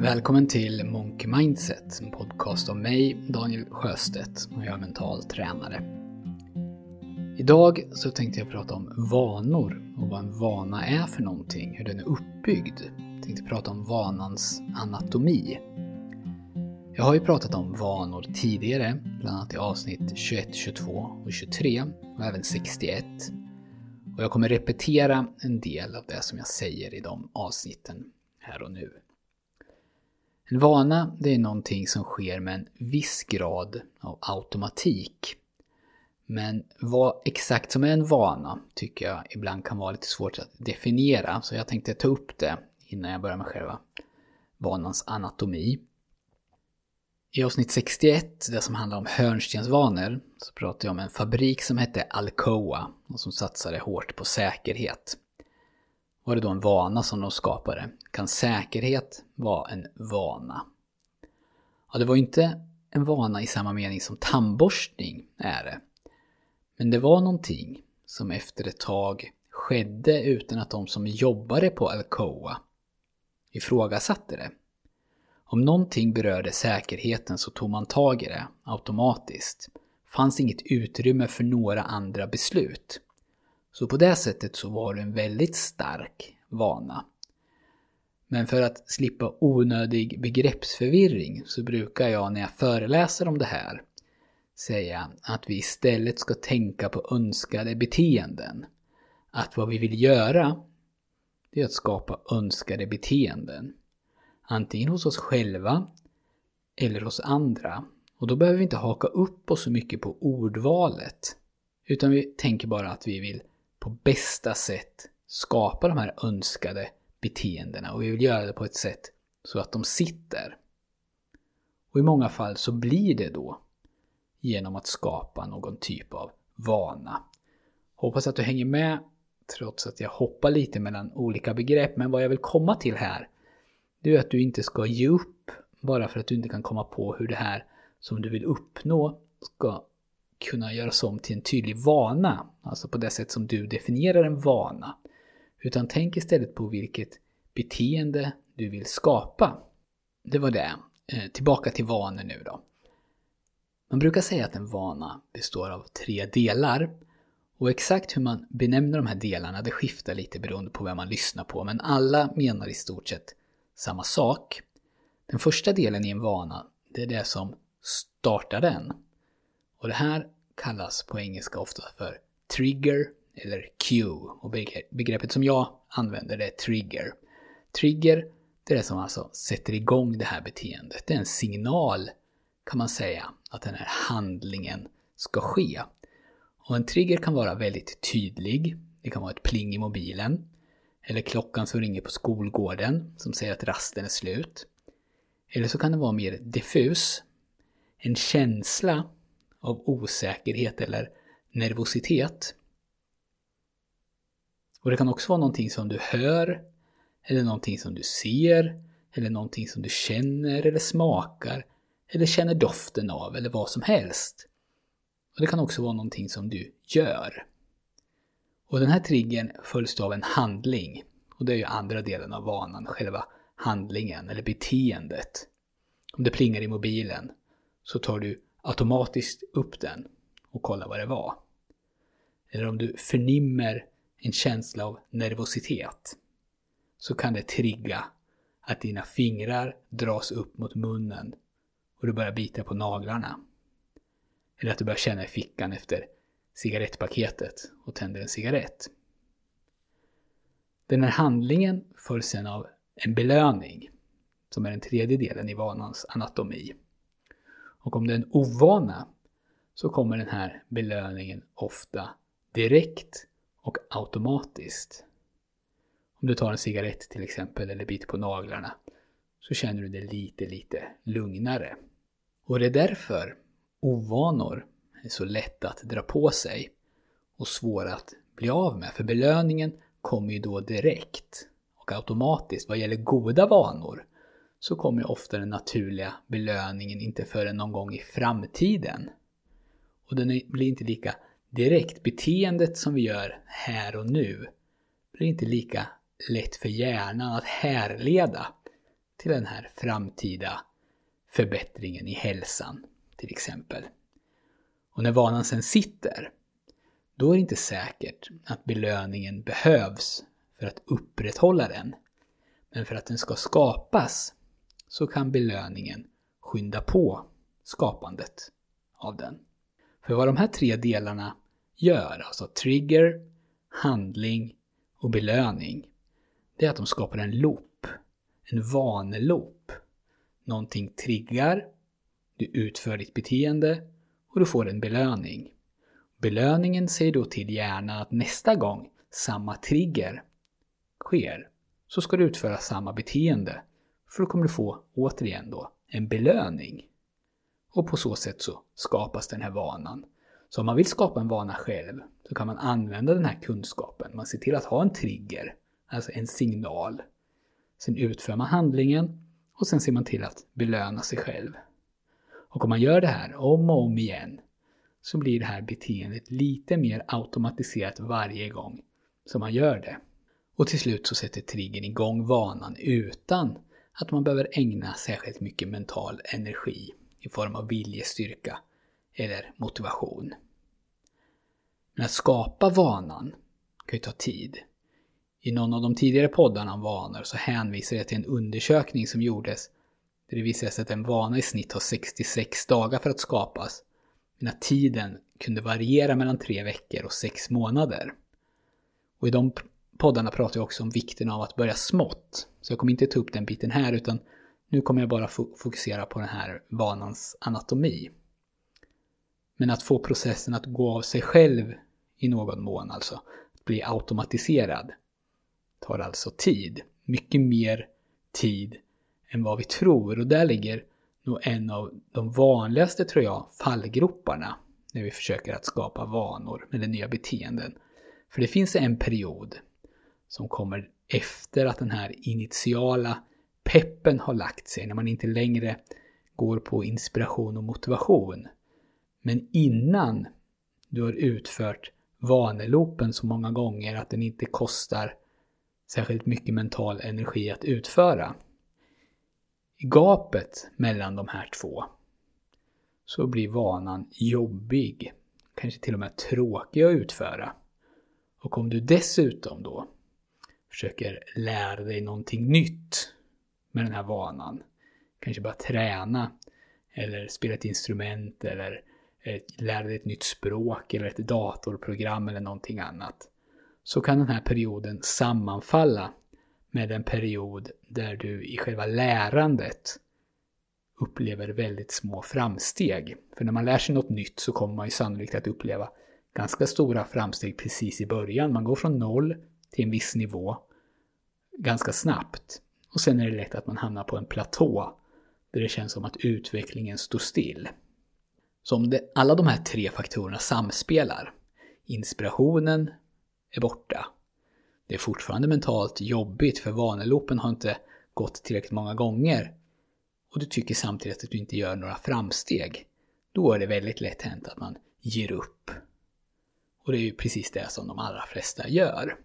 Välkommen till Monkey Mindset, en podcast om mig, Daniel Sjöstedt, och jag är mental tränare. Idag så tänkte jag prata om vanor och vad en vana är för någonting, hur den är uppbyggd. Jag tänkte prata om vanans anatomi. Jag har ju pratat om vanor tidigare, bland annat i avsnitt 21, 22 och 23 och även 61. Och jag kommer repetera en del av det som jag säger i de avsnitten här och nu. En vana, det är någonting som sker med en viss grad av automatik. Men vad exakt som är en vana tycker jag ibland kan vara lite svårt att definiera, så jag tänkte ta upp det innan jag börjar med själva vanans anatomi. I avsnitt 61, det som handlar om hörnstensvanor, så pratade jag om en fabrik som hette Alcoa och som satsade hårt på säkerhet var det då en vana som de skapade. Kan säkerhet vara en vana? Ja, det var ju inte en vana i samma mening som tandborstning är det. Men det var någonting som efter ett tag skedde utan att de som jobbade på Alcoa ifrågasatte det. Om någonting berörde säkerheten så tog man tag i det automatiskt. Fanns inget utrymme för några andra beslut. Så på det sättet så var det en väldigt stark vana. Men för att slippa onödig begreppsförvirring så brukar jag när jag föreläser om det här säga att vi istället ska tänka på önskade beteenden. Att vad vi vill göra det är att skapa önskade beteenden. Antingen hos oss själva eller hos andra. Och då behöver vi inte haka upp oss så mycket på ordvalet. Utan vi tänker bara att vi vill på bästa sätt skapa de här önskade beteendena och vi vill göra det på ett sätt så att de sitter. Och i många fall så blir det då genom att skapa någon typ av vana. Hoppas att du hänger med trots att jag hoppar lite mellan olika begrepp. Men vad jag vill komma till här, det är att du inte ska ge upp bara för att du inte kan komma på hur det här som du vill uppnå ska kunna göras om till en tydlig vana. Alltså på det sätt som du definierar en vana. Utan tänk istället på vilket beteende du vill skapa. Det var det. Eh, tillbaka till vanor nu då. Man brukar säga att en vana består av tre delar. Och exakt hur man benämner de här delarna det skiftar lite beroende på vem man lyssnar på. Men alla menar i stort sett samma sak. Den första delen i en vana, det är det som startar den. Och det här kallas på engelska ofta för trigger eller cue. Och begreppet som jag använder det är trigger. Trigger, det är det som alltså sätter igång det här beteendet. Det är en signal, kan man säga, att den här handlingen ska ske. Och en trigger kan vara väldigt tydlig. Det kan vara ett pling i mobilen. Eller klockan som ringer på skolgården som säger att rasten är slut. Eller så kan det vara mer diffus. En känsla av osäkerhet eller nervositet och det kan också vara någonting som du hör, eller någonting som du ser, eller någonting som du känner eller smakar, eller känner doften av, eller vad som helst. Och det kan också vara någonting som du gör. Och den här triggern följs av en handling. Och det är ju andra delen av vanan, själva handlingen eller beteendet. Om det plingar i mobilen så tar du automatiskt upp den och kollar vad det var. Eller om du förnimmer en känsla av nervositet så kan det trigga att dina fingrar dras upp mot munnen och du börjar bita på naglarna. Eller att du börjar känna i fickan efter cigarettpaketet och tänder en cigarett. Den här handlingen följs sen av en belöning, som är den tredje delen i vanans anatomi. Och om det är en ovana så kommer den här belöningen ofta direkt och automatiskt. Om du tar en cigarett till exempel eller biter på naglarna så känner du dig lite, lite lugnare. Och det är därför ovanor är så lätta att dra på sig och svåra att bli av med. För belöningen kommer ju då direkt och automatiskt. Vad gäller goda vanor så kommer ofta den naturliga belöningen inte förrän någon gång i framtiden. Och den blir inte lika direkt beteendet som vi gör här och nu blir inte lika lätt för hjärnan att härleda till den här framtida förbättringen i hälsan till exempel. Och när vanan sen sitter, då är det inte säkert att belöningen behövs för att upprätthålla den. Men för att den ska skapas så kan belöningen skynda på skapandet av den. För vad de här tre delarna gör, alltså trigger, handling och belöning, det är att de skapar en loop. En vaneloop. Någonting triggar, du utför ditt beteende och du får en belöning. Belöningen säger då till hjärnan att nästa gång samma trigger sker så ska du utföra samma beteende. För då kommer du få, återigen då, en belöning. Och på så sätt så skapas den här vanan. Så om man vill skapa en vana själv så kan man använda den här kunskapen. Man ser till att ha en trigger, alltså en signal. Sen utför man handlingen och sen ser man till att belöna sig själv. Och om man gör det här om och om igen så blir det här beteendet lite mer automatiserat varje gång som man gör det. Och till slut så sätter triggern igång vanan utan att man behöver ägna särskilt mycket mental energi i form av viljestyrka eller motivation. Men att skapa vanan kan ju ta tid. I någon av de tidigare poddarna om vanor så hänvisar jag till en undersökning som gjordes där det visade sig att en vana i snitt har 66 dagar för att skapas, men att tiden kunde variera mellan tre veckor och sex månader. Och i de poddarna pratar jag också om vikten av att börja smått. Så jag kommer inte ta upp den biten här utan nu kommer jag bara fokusera på den här vanans anatomi. Men att få processen att gå av sig själv i någon mån, alltså att bli automatiserad, tar alltså tid. Mycket mer tid än vad vi tror och där ligger nog en av de vanligaste, tror jag, fallgroparna när vi försöker att skapa vanor eller nya beteenden. För det finns en period som kommer efter att den här initiala peppen har lagt sig, när man inte längre går på inspiration och motivation. Men innan du har utfört vanelopen så många gånger att den inte kostar särskilt mycket mental energi att utföra. I gapet mellan de här två så blir vanan jobbig, kanske till och med tråkig att utföra. Och om du dessutom då försöker lära dig någonting nytt med den här vanan, kanske bara träna eller spela ett instrument eller eh, lära dig ett nytt språk eller ett datorprogram eller någonting annat, så kan den här perioden sammanfalla med en period där du i själva lärandet upplever väldigt små framsteg. För när man lär sig något nytt så kommer man ju sannolikt att uppleva ganska stora framsteg precis i början. Man går från noll till en viss nivå ganska snabbt. Och sen är det lätt att man hamnar på en platå där det känns som att utvecklingen står still. Så om det, alla de här tre faktorerna samspelar, inspirationen är borta, det är fortfarande mentalt jobbigt för vanelopen har inte gått tillräckligt många gånger och du tycker samtidigt att du inte gör några framsteg, då är det väldigt lätt hänt att man ger upp. Och det är ju precis det som de allra flesta gör.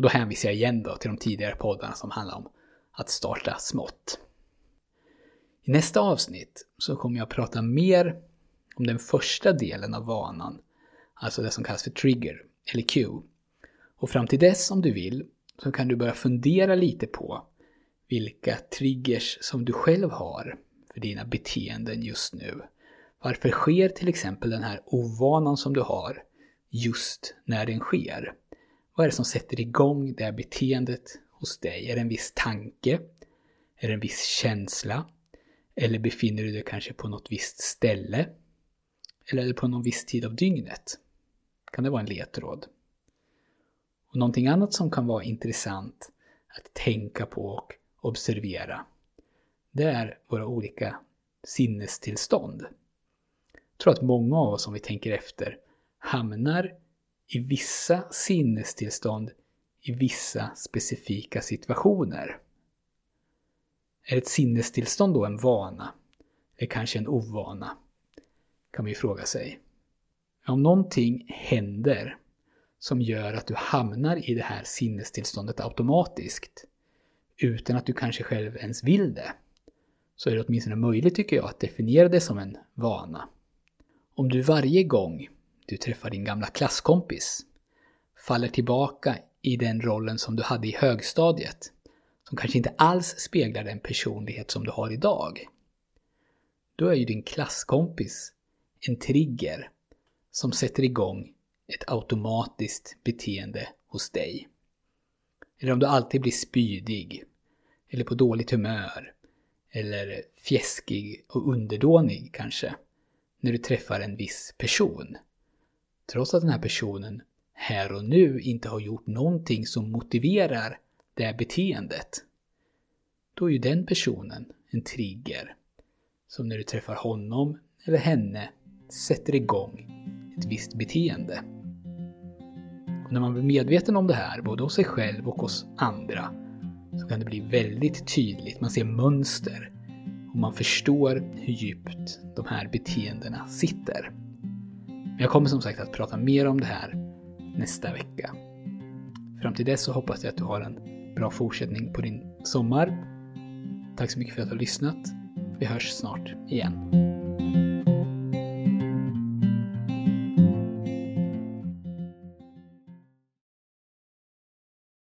Och då hänvisar jag igen då till de tidigare poddarna som handlar om att starta smått. I nästa avsnitt så kommer jag att prata mer om den första delen av vanan, alltså det som kallas för trigger, eller cue. Och fram till dess om du vill så kan du börja fundera lite på vilka triggers som du själv har för dina beteenden just nu. Varför sker till exempel den här ovanan som du har just när den sker? Vad är det som sätter igång det här beteendet hos dig? Är det en viss tanke? Är det en viss känsla? Eller befinner du dig kanske på något visst ställe? Eller är det på någon viss tid av dygnet? Kan det vara en ledtråd? Och någonting annat som kan vara intressant att tänka på och observera, det är våra olika sinnestillstånd. Jag tror att många av oss, om vi tänker efter, hamnar i vissa sinnestillstånd i vissa specifika situationer. Är ett sinnestillstånd då en vana? Eller kanske en ovana? Kan man ju fråga sig. Om någonting händer som gör att du hamnar i det här sinnestillståndet automatiskt utan att du kanske själv ens vill det, så är det åtminstone möjligt tycker jag att definiera det som en vana. Om du varje gång du träffar din gamla klasskompis faller tillbaka i den rollen som du hade i högstadiet, som kanske inte alls speglar den personlighet som du har idag, då är ju din klasskompis en trigger som sätter igång ett automatiskt beteende hos dig. Eller om du alltid blir spydig, eller på dåligt humör, eller fjäskig och underdånig kanske, när du träffar en viss person. Trots att den här personen här och nu inte har gjort någonting som motiverar det här beteendet. Då är ju den personen en trigger som när du träffar honom eller henne sätter igång ett visst beteende. Och när man blir medveten om det här, både hos sig själv och hos andra, så kan det bli väldigt tydligt. Man ser mönster och man förstår hur djupt de här beteendena sitter. Jag kommer som sagt att prata mer om det här nästa vecka. Fram till dess så hoppas jag att du har en bra fortsättning på din sommar. Tack så mycket för att du har lyssnat. Vi hörs snart igen.